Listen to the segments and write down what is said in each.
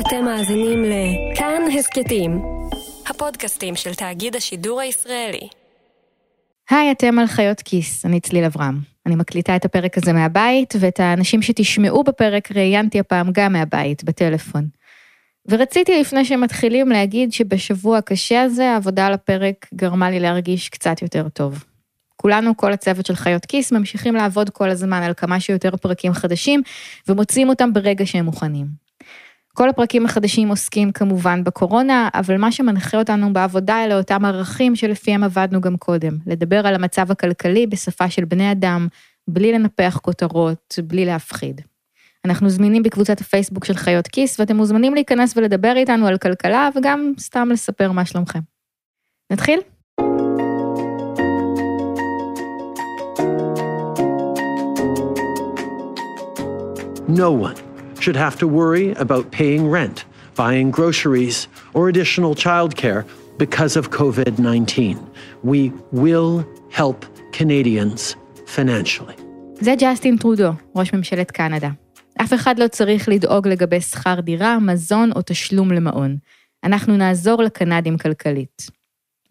אתם מאזינים לכאן הסכתים, הפודקאסטים של תאגיד השידור הישראלי. היי, אתם על חיות כיס, אני צליל אברהם. אני מקליטה את הפרק הזה מהבית, ואת האנשים שתשמעו בפרק ראיינתי הפעם גם מהבית, בטלפון. ורציתי לפני שמתחילים להגיד שבשבוע הקשה הזה, העבודה על הפרק גרמה לי להרגיש קצת יותר טוב. כולנו, כל הצוות של חיות כיס, ממשיכים לעבוד כל הזמן על כמה שיותר פרקים חדשים, ומוצאים אותם ברגע שהם מוכנים. כל הפרקים החדשים עוסקים כמובן בקורונה, אבל מה שמנחה אותנו בעבודה אלה אותם ערכים שלפיהם עבדנו גם קודם. לדבר על המצב הכלכלי בשפה של בני אדם, בלי לנפח כותרות, בלי להפחיד. אנחנו זמינים בקבוצת הפייסבוק של חיות כיס, ואתם מוזמנים להיכנס ולדבר איתנו על כלכלה, וגם סתם לספר מה שלומכם. נתחיל? No one should have to worry about paying rent, buying groceries, or additional childcare because of COVID 19. We will help Canadians financially. זה ג'סטין טרודו, ראש ממשלת קנדה. אף אחד לא צריך לדאוג לגבי שכר דירה, מזון או תשלום למעון. אנחנו נעזור לקנדים כלכלית.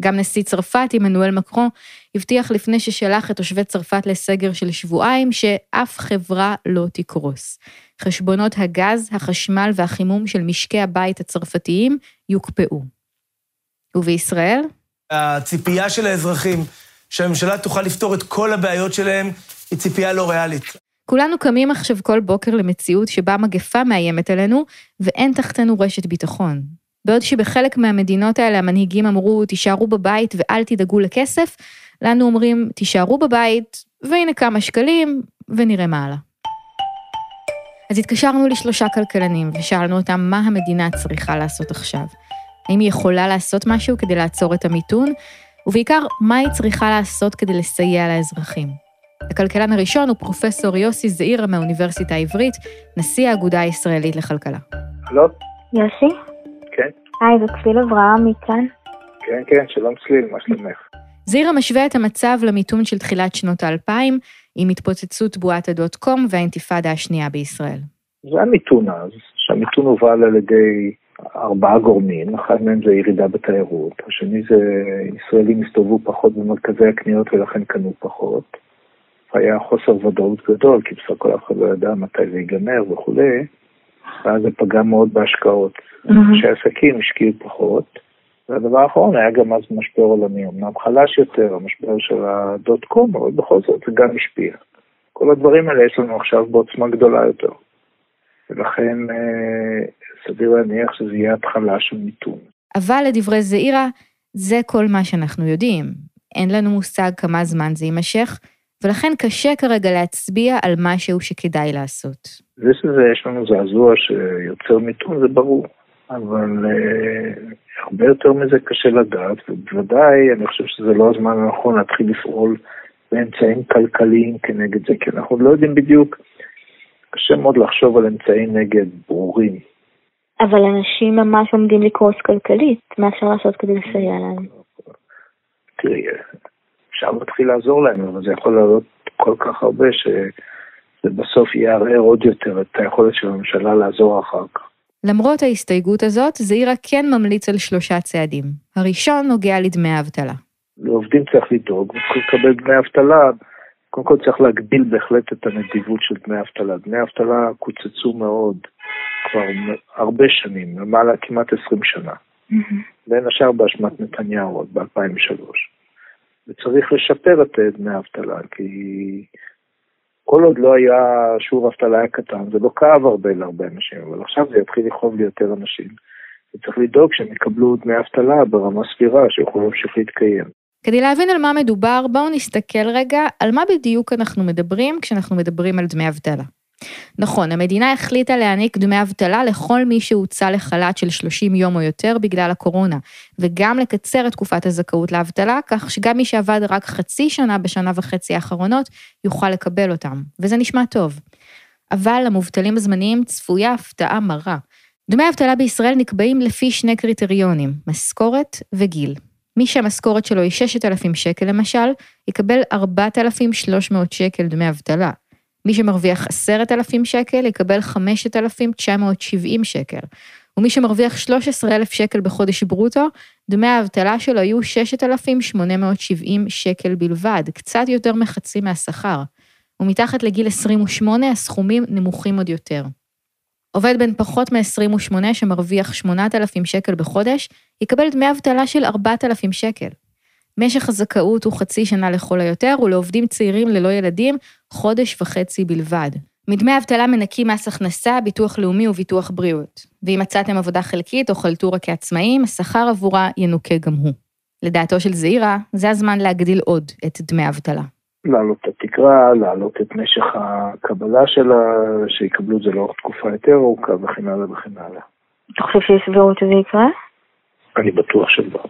גם נשיא צרפת, עמנואל מקרו, הבטיח לפני ששלח את תושבי צרפת לסגר של שבועיים, שאף חברה לא תקרוס. חשבונות הגז, החשמל והחימום של משקי הבית הצרפתיים יוקפאו. ובישראל? הציפייה של האזרחים שהממשלה תוכל לפתור את כל הבעיות שלהם היא ציפייה לא ריאלית. כולנו קמים עכשיו כל בוקר למציאות שבה מגפה מאיימת עלינו, ואין תחתנו רשת ביטחון. בעוד שבחלק מהמדינות האלה המנהיגים אמרו, תישארו בבית ואל תדאגו לכסף, לנו אומרים, תישארו בבית, והנה כמה שקלים, ונראה מה הלאה. אז התקשרנו לשלושה כלכלנים ושאלנו אותם מה המדינה צריכה לעשות עכשיו. האם היא יכולה לעשות משהו כדי לעצור את המיתון, ובעיקר, מה היא צריכה לעשות כדי לסייע לאזרחים. הכלכלן הראשון הוא פרופסור יוסי זעירה מהאוניברסיטה העברית, נשיא האגודה הישראלית לכלכלה. הלו? יוסי? היי, זה צליל אברהם מכאן. כן, כן, שלום צליל, מה שלומך? זעירה משווה את המצב למיתון של תחילת שנות האלפיים, עם התפוצצות בועת הדוט קום והאינתיפאדה השנייה בישראל. זה המיתון אז, שהמיתון הובל על ידי ארבעה גורמים, אחד מהם זה ירידה בתיירות, השני זה ישראלים הסתובבו פחות במרכזי הקניות ולכן קנו פחות. היה חוסר ודאות גדול, כי בסך הכל אף אחד לא ידע מתי זה ייגמר וכולי, ואז זה פגע מאוד בהשקעות. אנשי עסקים השקיעו פחות. והדבר האחרון היה גם אז משבר עולמי, אמנם חלש יותר, המשבר של הדוט קום, אבל בכל זאת זה גם השפיע. כל הדברים האלה יש לנו עכשיו בעוצמה גדולה יותר. ולכן אה, סביר להניח שזה יהיה התחלה של מיתון. אבל לדברי זעירה, זה כל מה שאנחנו יודעים. אין לנו מושג כמה זמן זה יימשך, ולכן קשה כרגע להצביע על משהו שכדאי לעשות. זה שזה יש לנו זעזוע שיוצר מיתון זה ברור, אבל uh, הרבה יותר מזה קשה לדעת, ובוודאי אני חושב שזה לא הזמן הנכון להתחיל לפעול באמצעים כלכליים כנגד זה, כי אנחנו לא יודעים בדיוק, קשה מאוד לחשוב על אמצעים נגד ברורים. אבל אנשים ממש עומדים לקרוס כלכלית, מה אפשר לעשות כדי לסייע להם? תראי, אפשר להתחיל לעזור להם, אבל זה יכול לעלות כל כך הרבה שזה בסוף יערער עוד יותר את היכולת של הממשלה לעזור אחר כך. למרות ההסתייגות הזאת, זעירה כן ממליץ על שלושה צעדים. הראשון נוגע לדמי האבטלה. לעובדים צריך לדאוג, וצריך לקבל דמי אבטלה. קודם כל צריך להגביל בהחלט את הנדיבות של דמי אבטלה. דמי אבטלה קוצצו מאוד כבר הרבה שנים, למעלה כמעט 20 שנה. Mm-hmm. בין השאר באשמת נתניהו עוד ב-2003. וצריך לשפר את דמי האבטלה, כי כל עוד לא היה, שיעור האבטלה היה קטן, זה לא כאב הרבה להרבה אנשים, אבל עכשיו זה יתחיל לכאוב ליותר אנשים. וצריך לדאוג שהם יקבלו דמי אבטלה ברמה סבירה, שיוכלו להמשיך להתקיים. כדי להבין על מה מדובר, בואו נסתכל רגע על מה בדיוק אנחנו מדברים כשאנחנו מדברים על דמי אבטלה. נכון, המדינה החליטה להעניק דמי אבטלה לכל מי שהוצא לחל"ת של 30 יום או יותר בגלל הקורונה, וגם לקצר את תקופת הזכאות לאבטלה, כך שגם מי שעבד רק חצי שנה בשנה וחצי האחרונות, יוכל לקבל אותם, וזה נשמע טוב. אבל למובטלים הזמניים צפויה הפתעה מרה. דמי האבטלה בישראל נקבעים לפי שני קריטריונים, משכורת וגיל. מי שהמשכורת שלו היא 6,000 שקל למשל, יקבל 4,300 שקל דמי אבטלה. מי שמרוויח 10,000 שקל יקבל 5,970 שקל, ומי שמרוויח 13,000 שקל בחודש ברוטו, דמי האבטלה שלו היו 6,870 שקל בלבד, קצת יותר מחצי מהשכר. ומתחת לגיל 28 הסכומים נמוכים עוד יותר. עובד בן פחות מ-28 שמרוויח 8,000 שקל בחודש, יקבל דמי אבטלה של 4,000 שקל. משך הזכאות הוא חצי שנה לכל היותר, ולעובדים צעירים ללא ילדים, חודש וחצי בלבד. מדמי אבטלה מנקים מס הכנסה, ביטוח לאומי וביטוח בריאות. ואם מצאתם עבודה חלקית או חלטורה כעצמאים, השכר עבורה ינוקה גם הוא. לדעתו של זעירה, זה הזמן להגדיל עוד את דמי האבטלה. להעלות את התקרה, להעלות את משך הקבלה שלה, שיקבלו את זה לאורך תקופה יותר ארוכה וכן הלאה וכן הלאה. אתה חושב שיש סבירות שזה יקרה? אני בטוח שלא.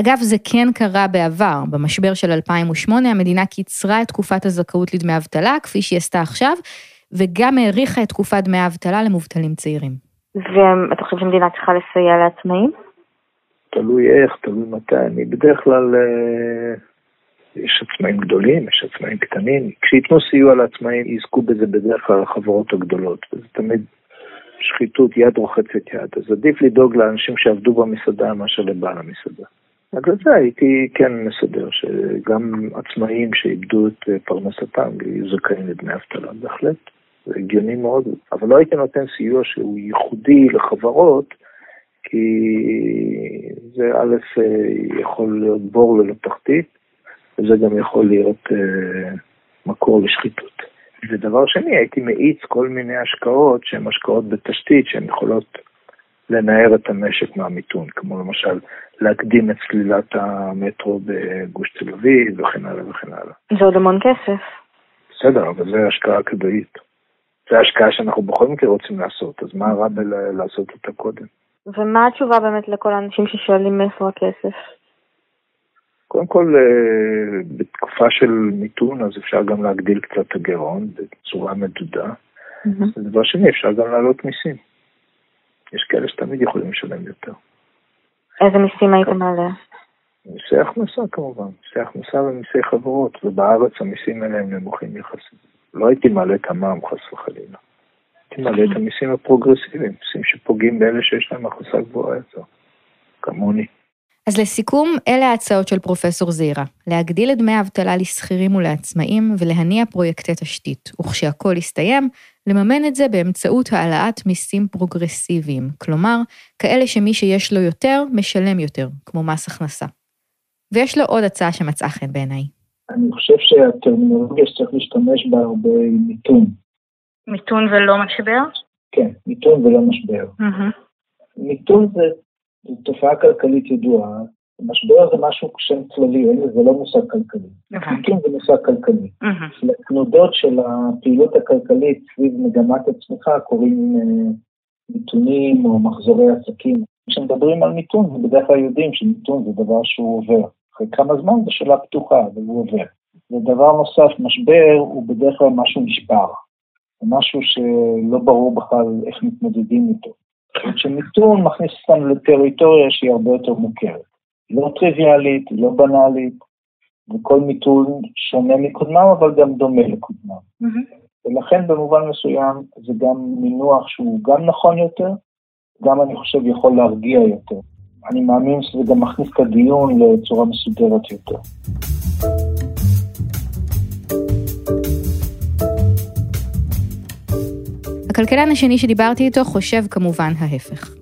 אגב, זה כן קרה בעבר. במשבר של 2008 המדינה קיצרה את תקופת הזכאות לדמי אבטלה, כפי שהיא עשתה עכשיו, וגם האריכה את תקופת דמי האבטלה למובטלים צעירים. ואתה חושב שהמדינה צריכה לסייע לעצמאים? תלוי איך, תלוי מתי. אני בדרך כלל, אה, יש עצמאים גדולים, יש עצמאים קטנים. כשייתנו סיוע לעצמאים, יזכו בזה בדרך כלל החברות הגדולות. וזה תמיד שחיתות, יד רוחצת יד. אז עדיף לדאוג לאנשים שעבדו במסעדה מאשר לבעל המסעדה. אז לזה הייתי כן מסדר, שגם עצמאים שאיבדו את אה, פרנסתם יהיו זכאים לדמי אבטלה, בהחלט. זה הגיוני מאוד, אבל לא הייתי נותן סיוע שהוא ייחודי לחברות, כי זה א', אה, יכול להיות בור ללא תחתית, וזה גם יכול להיות אה, מקור לשחיתות. ודבר שני, הייתי מאיץ כל מיני השקעות שהן השקעות בתשתית, שהן יכולות לנער את המשק מהמיתון, כמו למשל להקדים את סלילת המטרו בגוש תל אביב וכן הלאה וכן הלאה. זה עוד המון כסף. בסדר, אבל זו השקעה כדאית. זו השקעה שאנחנו בכל מקרה רוצים לעשות, אז מה רע בלעשות אותה קודם? ומה התשובה באמת לכל האנשים ששואלים מאיפה הכסף? קודם כל, אה, בתקופה של מיתון, אז אפשר גם להגדיל קצת את הגירעון בצורה מדודה. Mm-hmm. ודבר שני, אפשר גם להעלות מיסים. יש כאלה שתמיד יכולים לשלם יותר. איזה מיסים היית מעלה? מיסי הכנסה כמובן, מיסי הכנסה ומיסי חברות, ובארץ המיסים האלה הם נמוכים יחסית. לא הייתי מעלה את המע"מ חס וחלילה. הייתי מעלה את המיסים הפרוגרסיביים, מיסים שפוגעים באלה שיש להם הכנסה גבוהה יותר, כמוני. אז לסיכום, אלה ההצעות של פרופסור זעירה, להגדיל את דמי האבטלה לשכירים ולעצמאים ולהניע פרויקטי תשתית, וכשהכול יסתיים, לממן את זה באמצעות העלאת מיסים פרוגרסיביים, כלומר, כאלה שמי שיש לו יותר, משלם יותר, כמו מס הכנסה. ויש לו עוד הצעה שמצאה חן בעיניי. אני חושב שהטרמינולוגיה שצריך להשתמש בה הרבה היא מיתון. מיתון ולא משבר? כן, מיתון ולא משבר. מיתון זה, זה תופעה כלכלית ידועה, משבר זה משהו שם כללי, זה לא מושג כלכלי. מיתון זה מושג כלכלי. לתנודות של הפעילות הכלכלית סביב מגמת הצמיחה קוראים אה, מיתונים או מחזורי עסקים. כשמדברים על מיתון, בדרך כלל יודעים שמיתון זה דבר שהוא עובר. אחרי כמה זמן זו שאלה פתוחה, אבל הוא עובר. ודבר נוסף, משבר הוא בדרך כלל משהו נשבר. משהו שלא ברור בכלל איך מתמודדים איתו. כשמיתון מכניס אותנו לטריטוריה שהיא הרבה יותר מוכרת. היא לא טריוויאלית, היא לא בנאלית, וכל מיתון שונה מקודמם, אבל גם דומה לקודמם. Mm-hmm. ולכן במובן מסוים זה גם מינוח שהוא גם נכון יותר, גם אני חושב יכול להרגיע יותר. אני מאמין שזה גם מכניס את הדיון לצורה מסודרת יותר. הכלכלן השני שדיברתי איתו חושב כמובן ההפך.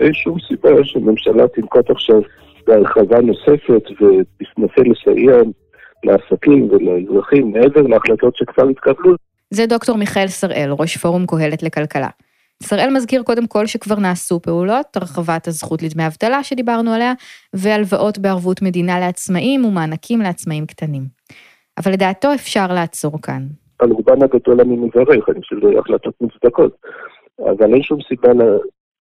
אין שום סיבה שממשלה תנקוט עכשיו בהרחבה נוספת ותנסה לסייע לעסקים ולאזרחים מעבר להחלטות שכבר התקבלו. זה דוקטור מיכאל שראל, ראש פורום קהלת לכלכלה. שראל מזכיר קודם כל שכבר נעשו פעולות, הרחבת הזכות לדמי אבטלה שדיברנו עליה, והלוואות בערבות מדינה לעצמאים ומענקים לעצמאים קטנים. אבל לדעתו אפשר לעצור כאן. על רובן הגדול אני מברך, אני חושב שזה החלטות מוצדקות, אבל אין שום סיבה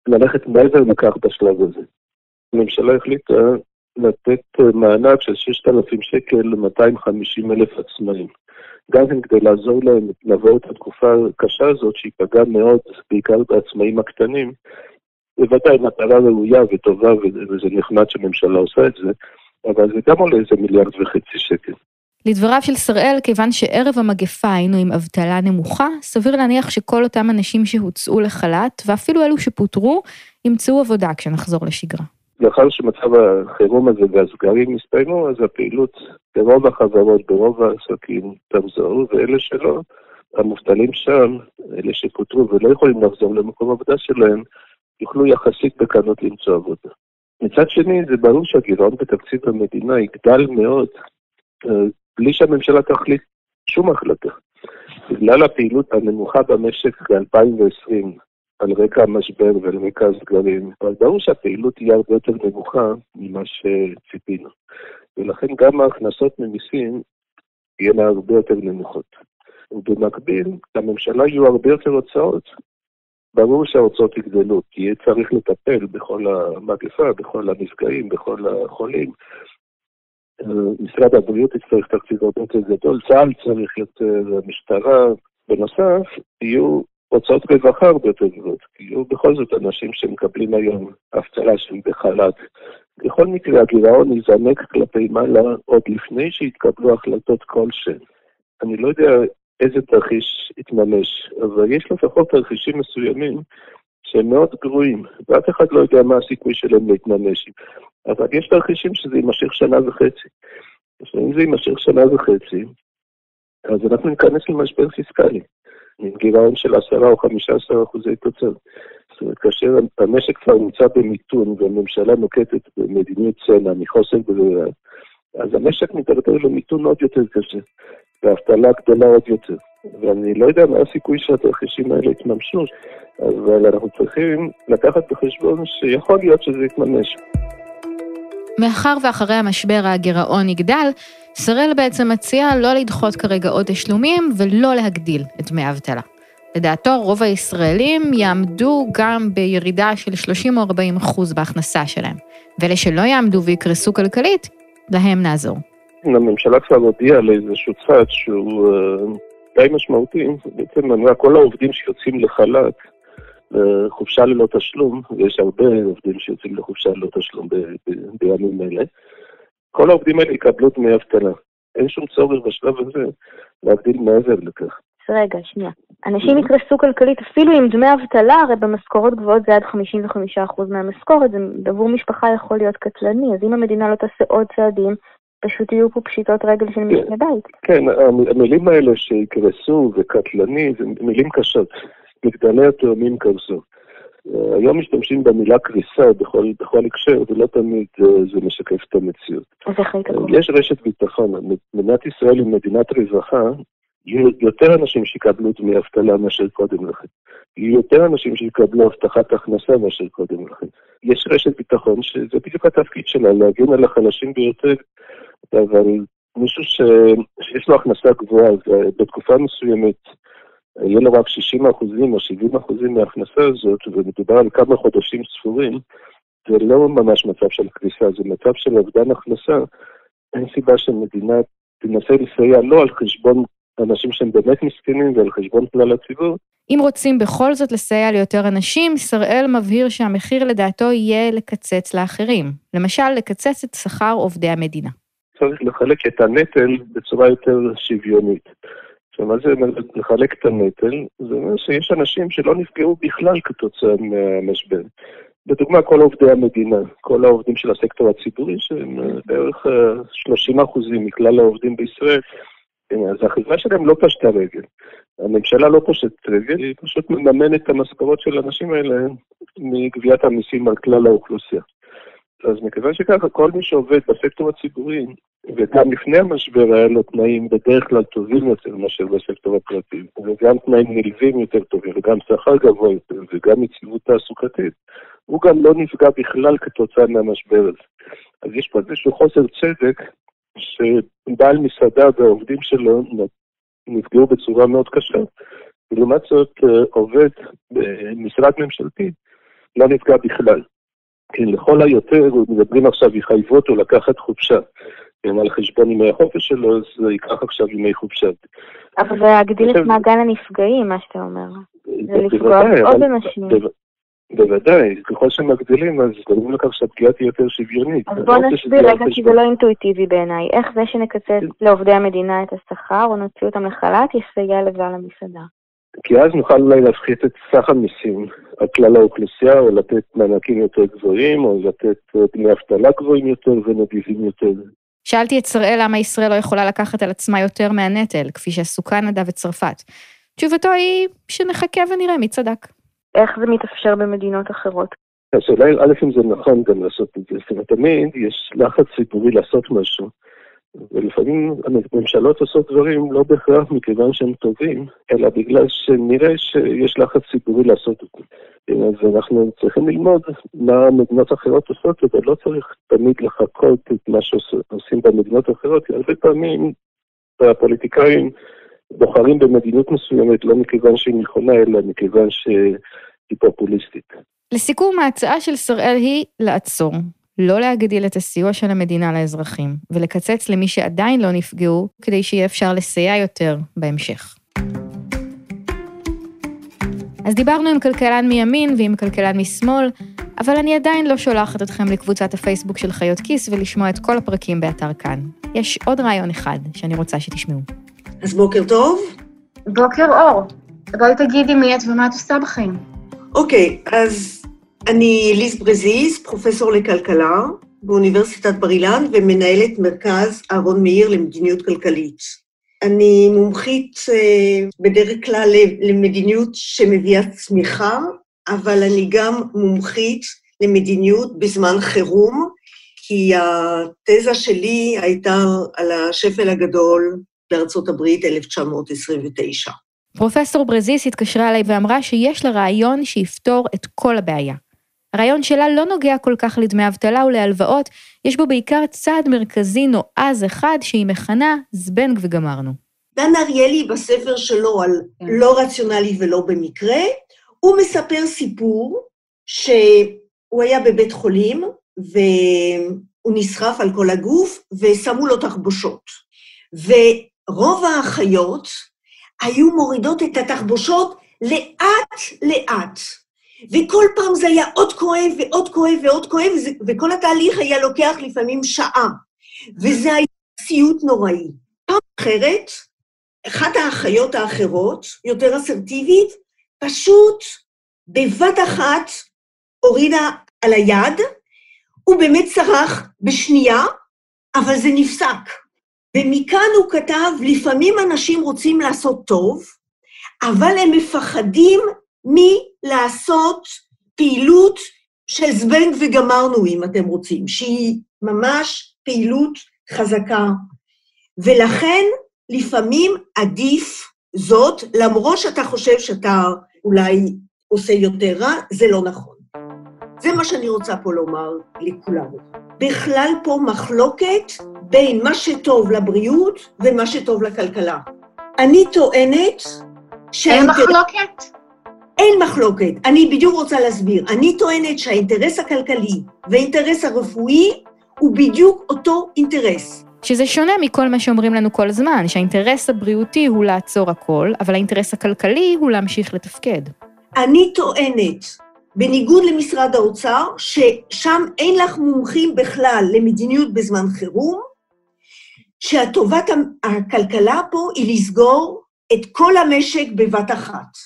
ללכת מעבר לכך בשלב הזה. הממשלה החליטה לתת מענק של 6,000 שקל ל-250 אלף עצמאים. גם כן כדי לעזור להם לעבור את התקופה הקשה הזאת, שהיא פגעה מאוד, בעיקר בעצמאים הקטנים, בוודאי מטרה ראויה וטובה, וזה נחמד שממשלה עושה את זה, אבל זה גם עולה איזה מיליארד וחצי שקל. לדבריו של שראל, כיוון שערב המגפה היינו עם אבטלה נמוכה, סביר להניח שכל אותם אנשים שהוצאו לחל"ת, ואפילו אלו שפוטרו, ימצאו עבודה כשנחזור לשגרה. לאחר שמצב החירום הזה והסגרים הסתיימו, אז הפעילות ברוב החברות, ברוב העסקים, תחזור, ואלה שלא, המובטלים שם, אלה שפוטרו ולא יכולים לחזור למקום עבודה שלהם, יוכלו יחסית בקלות למצוא עבודה. מצד שני, זה ברור שהגירעון בתקציב המדינה יגדל מאוד, אה, בלי שהממשלה תחליט שום החלטה. בגלל הפעילות הנמוכה במשק ב-2020, על רקע המשבר ועל רקע הסגרים, אבל ברור שהפעילות תהיה הרבה יותר נמוכה ממה שציפינו. ולכן גם ההכנסות ממיסים תהיינה הרבה יותר נמוכות. ובמקביל, לממשלה יהיו הרבה יותר הוצאות. ברור שההוצאות יגדלו, כי יהיה צריך לטפל בכל המגפה, בכל הנפגעים, בכל החולים. משרד הבריאות יצטרך תקציב הרבה יותר גדול, צה"ל צריך יותר, המשטרה. בנוסף, יהיו הוצאות רווחה הרבה יותר גדולות, כי יהיו בכל זאת אנשים שמקבלים היום אבטלה שהם בחל"ת. בכל מקרה, הגירעון יזנק כלפי מעלה עוד לפני שיתקבלו החלטות כלשהן. אני לא יודע איזה תרחיש יתממש, אבל יש לפחות תרחישים מסוימים שהם מאוד גרועים, ואף אחד לא יודע מה הסיכוי שלהם להתממש. אבל יש תרחישים שזה יימשך שנה וחצי. עכשיו, אם זה יימשך שנה וחצי, אז אנחנו ניכנס למשבר פיסקלי, עם גירעון של 10 או 15 אחוזי תוצר. זאת אומרת, כאשר המשק כבר נמצא במיתון והממשלה נוקטת במדיניות צנע מחוסר ברירה, אז המשק מתדרדר למיתון עוד יותר קשה. והאבטלה גדולה עוד יותר. ואני לא יודע מה הסיכוי שהתרחישים האלה יתממשו, אבל אנחנו צריכים לקחת בחשבון שיכול להיות שזה יתממש. מאחר ואחרי המשבר הגירעון יגדל, שראל בעצם מציע לא לדחות כרגע עוד תשלומים ולא להגדיל את דמי האבטלה. לדעתו, רוב הישראלים יעמדו גם בירידה של 30 או 40 אחוז בהכנסה שלהם, ואלה שלא יעמדו ויקרסו כלכלית, להם נעזור. הממשלה כבר הודיעה על איזשהו צעד שהוא uh, די משמעותי, בעצם כל העובדים שיוצאים לחל"ת, חופשה ללא תשלום, ויש הרבה עובדים שיוצאים לחופשה ללא תשלום בימים אלה, כל העובדים האלה יקבלו דמי אבטלה. אין שום צורך בשלב הזה להגדיל מעבר לכך. רגע, שנייה. אנשים יקרסו כלכלית אפילו עם דמי אבטלה, הרי במשכורות גבוהות זה עד 55% מהמשכורת, זה עבור משפחה יכול להיות קטלני, אז אם המדינה לא תעשה עוד צעדים, פשוט יהיו פה פשיטות רגל של משקי בית. כן, המילים האלה שיקרסו וקטלני, זה מילים קשות. מגדלי התאומים קרסו. היום משתמשים במילה קריסה בכל, בכל הקשר, ולא תמיד אה, זה משקף את המציאות. קורא? יש רשת ביטחון. מדינת ישראל היא מדינת רווחה, יהיו יותר אנשים שיקבלו דמי אבטלה מאשר קודם לכן. יהיו יותר אנשים שיקבלו הבטחת הכנסה מאשר קודם לכן. יש רשת ביטחון שזה בדיוק התפקיד שלה, להגן על החלשים ביותר אבל מישהו ש... שיש לו הכנסה גבוהה, ובתקופה מסוימת יהיה לו רק 60 אחוזים או 70 אחוזים מההכנסה הזאת, ומדובר על כמה חודשים ספורים, זה לא ממש מצב של קריסה, זה מצב של אובדן הכנסה. אין סיבה שמדינה תנסה לסייע לא על חשבון אנשים שהם באמת מסכנים ועל חשבון כלל הציבור. אם רוצים בכל זאת לסייע ליותר אנשים, שראל מבהיר שהמחיר לדעתו יהיה לקצץ לאחרים. למשל, לקצץ את שכר עובדי המדינה. צריך לחלק את הנטל בצורה יותר שוויונית. עכשיו, מה זה לחלק את הנטל? זה אומר שיש אנשים שלא נפגעו בכלל כתוצאה מהמשבר. לדוגמה, כל עובדי המדינה, כל העובדים של הסקטור הציבורי, שהם אה, בערך 30 אה, אחוזים מכלל העובדים בישראל, אה, אז החברה שלהם לא פשטה רגל. הממשלה לא פושטת רגל, היא פשוט מממנת את המשכורות של האנשים האלה מגביית המיסים על כלל האוכלוסייה. אז מכיוון שככה, כל מי שעובד בסקטור הציבורי, וגם לפני המשבר היה לו תנאים בדרך כלל טובים יותר מאשר בסקטור הפרטי, וגם תנאים נלווים יותר טובים, וגם שכר גבוה יותר, וגם יציבות תעסוקתית, הוא גם לא נפגע בכלל כתוצאה מהמשבר הזה. אז יש פה איזשהו חוסר צדק, שבעל מסעדה והעובדים שלו נפגעו בצורה מאוד קשה, ולעומת זאת עובד במשרד ממשלתי לא נפגע בכלל. כן, לכל היותר, מדברים עכשיו, יחייבו אותו לקחת חופשה. כן, על חשבון ימי החופש שלו, אז זה ייקח עכשיו ימי חופשה. אבל זה להגדיל את מעגל הנפגעים, מה שאתה אומר. זה לפגוע עוד אנשים. בוודאי, ככל שמגדילים, אז גורמים לכך שהפגיעה תהיה יותר שוויונית. אז בוא נסביר רגע, כי זה לא אינטואיטיבי בעיניי. איך זה שנקצץ לעובדי המדינה את השכר או נוציא אותם לחל"ת יסייע לבעל המסעדה? כי אז נוכל אולי להפחית את סך המיסים על כלל האוכלוסייה, או לתת מענקים יותר גבוהים, או לתת אה, דמי אבטלה גבוהים יותר ונדיבים יותר. שאלתי את שראל למה ישראל לא יכולה לקחת על עצמה יותר מהנטל, כפי שעשו קנדה וצרפת. תשובתו היא שנחכה ונראה מי צדק. איך זה מתאפשר במדינות אחרות? השאלה היא, א', אם זה נכון גם לעשות את זה. זאת אומרת, תמיד יש לחץ ציבורי לעשות משהו. ולפעמים הממשלות עושות דברים לא בהכרח מכיוון שהם טובים, אלא בגלל שנראה שיש לחץ ציבורי לעשות את זה. אז אנחנו צריכים ללמוד מה מדינות אחרות עושות, אבל לא צריך תמיד לחכות את מה שעושים במדינות אחרות, כי הרבה פעמים הפוליטיקאים בוחרים במדינות מסוימת לא מכיוון שהיא נכונה, אלא מכיוון שהיא פופוליסטית. לסיכום, ההצעה של שראל היא לעצור, לא להגדיל את הסיוע של המדינה לאזרחים, ולקצץ למי שעדיין לא נפגעו, כדי שיהיה אפשר לסייע יותר בהמשך. אז דיברנו עם כלכלן מימין ועם כלכלן משמאל, אבל אני עדיין לא שולחת אתכם לקבוצת הפייסבוק של חיות כיס ולשמוע את כל הפרקים באתר כאן. יש עוד רעיון אחד שאני רוצה שתשמעו. אז בוקר טוב. בוקר אור. בואי תגידי מי את ומה את עושה בחיים. אוקיי, אז אני ליז ברזיז, פרופסור לכלכלה באוניברסיטת בר אילן ומנהלת מרכז אהרון מאיר למדיניות כלכלית. אני מומחית אה, בדרך כלל למדיניות שמביאה צמיחה, אבל אני גם מומחית למדיניות בזמן חירום, כי התזה שלי הייתה על השפל הגדול בארצות הברית 1929. פרופסור ברזיס התקשרה אליי ואמרה שיש לה רעיון שיפתור את כל הבעיה. הרעיון שלה לא נוגע כל כך לדמי אבטלה ולהלוואות, יש בו בעיקר צעד מרכזי נועז אחד שהיא מכנה זבנג וגמרנו. דן אריאלי בספר שלו על כן. לא רציונלי ולא במקרה, הוא מספר סיפור שהוא היה בבית חולים והוא נשרף על כל הגוף ושמו לו תחבושות. ורוב האחיות היו מורידות את התחבושות לאט-לאט. וכל פעם זה היה עוד כואב ועוד כואב ועוד כואב, וזה, וכל התהליך היה לוקח לפעמים שעה. וזה היה סיוט נוראי. פעם אחרת, אחת האחיות האחרות, יותר אסרטיבית, פשוט בבת אחת הורידה על היד, הוא באמת צרח בשנייה, אבל זה נפסק. ומכאן הוא כתב, לפעמים אנשים רוצים לעשות טוב, אבל הם מפחדים מלעשות פעילות של זבנג וגמרנו, אם אתם רוצים, שהיא ממש פעילות חזקה. ולכן לפעמים עדיף זאת, למרות שאתה חושב שאתה אולי עושה יותר רע, זה לא נכון. זה מה שאני רוצה פה לומר לכולנו. בכלל פה מחלוקת בין מה שטוב לבריאות ומה שטוב לכלכלה. אני טוענת אין מחלוקת? אין מחלוקת. אני בדיוק רוצה להסביר. אני טוענת שהאינטרס הכלכלי והאינטרס הרפואי הוא בדיוק אותו אינטרס. שזה שונה מכל מה שאומרים לנו כל הזמן, שהאינטרס הבריאותי הוא לעצור הכל, אבל האינטרס הכלכלי הוא להמשיך לתפקד. אני טוענת, בניגוד למשרד האוצר, ששם אין לך מומחים בכלל למדיניות בזמן חירום, שהטובת הכלכלה פה היא לסגור את כל המשק בבת אחת.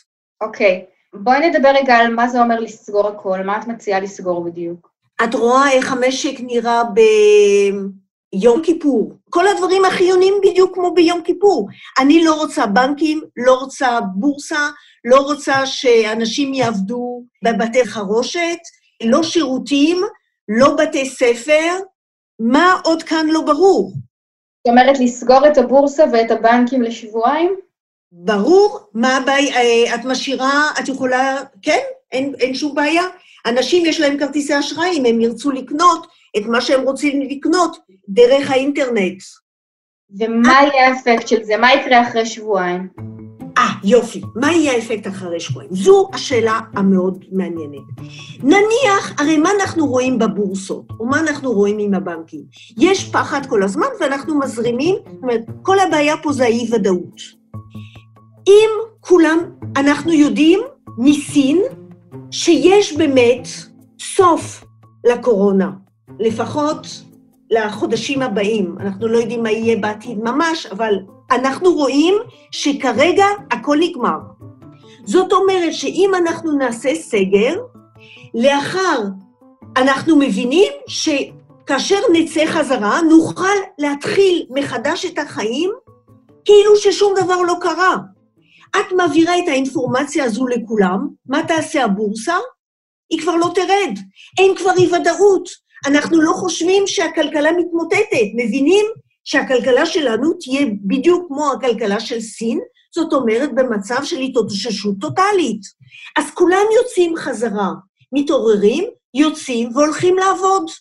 אוקיי, okay. בואי נדבר רגע על מה זה אומר לסגור הכל, מה את מציעה לסגור בדיוק? את רואה איך המשק נראה ביום כיפור. כל הדברים החיוניים בדיוק כמו ביום כיפור. אני לא רוצה בנקים, לא רוצה בורסה, לא רוצה שאנשים יעבדו בבתי חרושת, לא שירותים, לא בתי ספר. מה עוד כאן לא ברור? זאת אומרת, לסגור את הבורסה ואת הבנקים לשבועיים? ברור, מה הבעיה, אה, את משאירה, את יכולה, כן, אין, אין שום בעיה. אנשים יש להם כרטיסי אשראי, אם הם ירצו לקנות את מה שהם רוצים לקנות דרך האינטרנט. ומה יהיה האפקט של זה? מה יקרה אחרי שבועיים? אה, יופי. מה יהיה האפקט אחרי שבועיים? זו השאלה המאוד מעניינת. נניח, הרי מה אנחנו רואים בבורסות, או מה אנחנו רואים עם הבנקים? יש פחד כל הזמן ואנחנו מזרימים, זאת אומרת, כל הבעיה פה זה האי-ודאות. אם כולם, אנחנו יודעים מסין, שיש באמת סוף לקורונה, לפחות לחודשים הבאים. אנחנו לא יודעים מה יהיה בעתיד ממש, אבל אנחנו רואים שכרגע הכל נגמר. זאת אומרת שאם אנחנו נעשה סגר, לאחר אנחנו מבינים שכאשר נצא חזרה, נוכל להתחיל מחדש את החיים כאילו ששום דבר לא קרה. את מעבירה את האינפורמציה הזו לכולם, מה תעשה הבורסה? היא כבר לא תרד. אין כבר אי-ודאות. אנחנו לא חושבים שהכלכלה מתמוטטת, מבינים שהכלכלה שלנו תהיה בדיוק כמו הכלכלה של סין, זאת אומרת במצב של התאוששות טוטאלית. אז כולם יוצאים חזרה, מתעוררים, יוצאים והולכים לעבוד.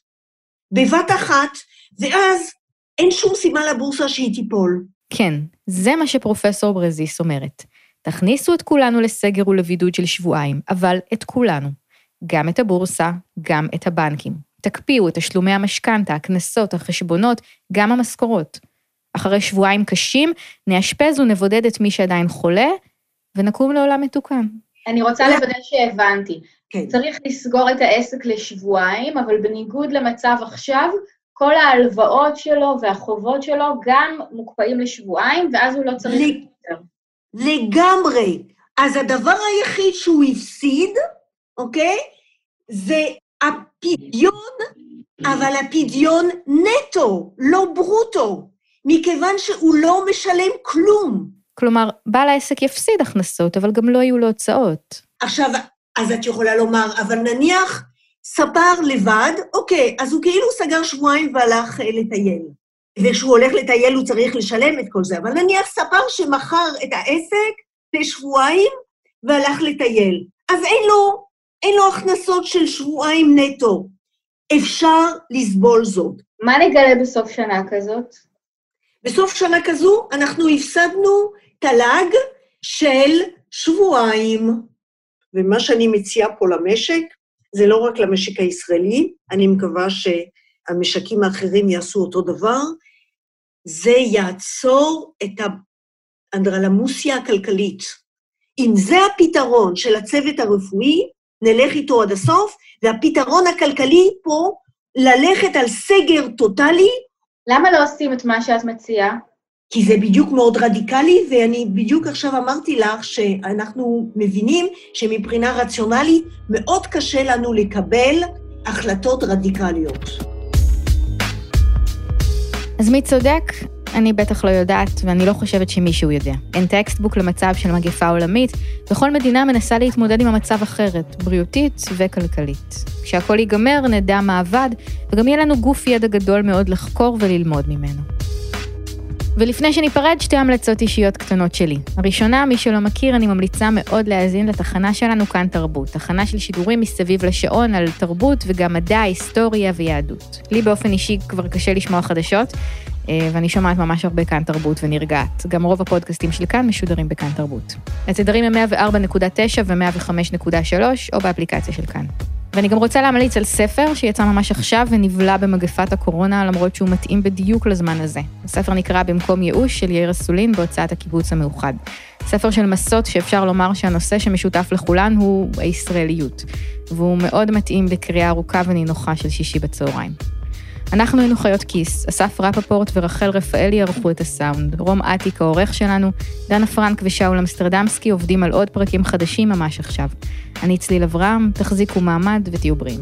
בבת אחת, ואז אין שום סיבה לבורסה שהיא תיפול. כן, זה מה שפרופסור ברזיס אומרת. תכניסו את כולנו לסגר ולבידוד של שבועיים, אבל את כולנו. גם את הבורסה, גם את הבנקים. תקפיאו את תשלומי המשכנתה, הקנסות, החשבונות, גם המשכורות. אחרי שבועיים קשים, נאשפז ונבודד את מי שעדיין חולה, ונקום לעולם מתוקן. אני רוצה לוודא שהבנתי. כן. צריך לסגור את העסק לשבועיים, אבל בניגוד למצב עכשיו, כל ההלוואות שלו והחובות שלו גם מוקפאים לשבועיים, ואז הוא לא צריך יותר. לגמרי. אז הדבר היחיד שהוא הפסיד, אוקיי? זה הפדיון, אבל הפדיון נטו, לא ברוטו, מכיוון שהוא לא משלם כלום. כלומר, בעל העסק יפסיד הכנסות, אבל גם לא יהיו לו הוצאות. עכשיו, אז את יכולה לומר, אבל נניח ספר לבד, אוקיי, אז הוא כאילו סגר שבועיים והלך אה, לטייל. וכשהוא הולך לטייל הוא צריך לשלם את כל זה, אבל נניח ספר שמכר את העסק לשבועיים והלך לטייל. אז אין לו, אין לו הכנסות של שבועיים נטו. אפשר לסבול זאת. מה נגלה בסוף שנה כזאת? בסוף שנה כזו אנחנו הפסדנו תל"ג של שבועיים. ומה שאני מציעה פה למשק, זה לא רק למשק הישראלי, אני מקווה שהמשקים האחרים יעשו אותו דבר, זה יעצור את האנדרלמוסיה הכלכלית. אם זה הפתרון של הצוות הרפואי, נלך איתו עד הסוף, והפתרון הכלכלי פה, ללכת על סגר טוטאלי. למה לא עושים את מה שאת מציעה? כי זה בדיוק מאוד רדיקלי, ואני בדיוק עכשיו אמרתי לך שאנחנו מבינים שמבחינה רציונלית מאוד קשה לנו לקבל החלטות רדיקליות. אז מי צודק? אני בטח לא יודעת, ואני לא חושבת שמישהו יודע. אין טקסטבוק למצב של מגפה עולמית, וכל מדינה מנסה להתמודד עם המצב אחרת, בריאותית וכלכלית. כשהכול ייגמר, נדע מה עבד, וגם יהיה לנו גוף ידע גדול מאוד לחקור וללמוד ממנו. ולפני שניפרד, שתי המלצות אישיות קטנות שלי. הראשונה, מי שלא מכיר, אני ממליצה מאוד להאזין לתחנה שלנו כאן תרבות. תחנה של שידורים מסביב לשעון על תרבות וגם מדע, היסטוריה ויהדות. לי באופן אישי כבר קשה לשמוע חדשות, אה, ואני שומעת ממש הרבה כאן תרבות ונרגעת. גם רוב הפודקאסטים של כאן משודרים בכאן תרבות. התדרים הם 104.9 ו-105.3, או באפליקציה של כאן. ואני גם רוצה להמליץ על ספר שיצא ממש עכשיו ונבלע במגפת הקורונה, למרות שהוא מתאים בדיוק לזמן הזה. הספר נקרא במקום ייאוש של יאיר אסולין בהוצאת הקיבוץ המאוחד. ספר של מסות שאפשר לומר שהנושא שמשותף לכולן הוא הישראליות, והוא מאוד מתאים בקריאה ארוכה ונינוחה של שישי בצהריים. אנחנו היינו חיות כיס, אסף רפפורט ורחל רפאלי ערכו את הסאונד, רום אטיק העורך שלנו, דנה פרנק ושאול אמסטרדמסקי עובדים על עוד פרקים חדשים ממש עכשיו. אני צליל אברהם, תחזיקו מעמד ותהיו בריאים.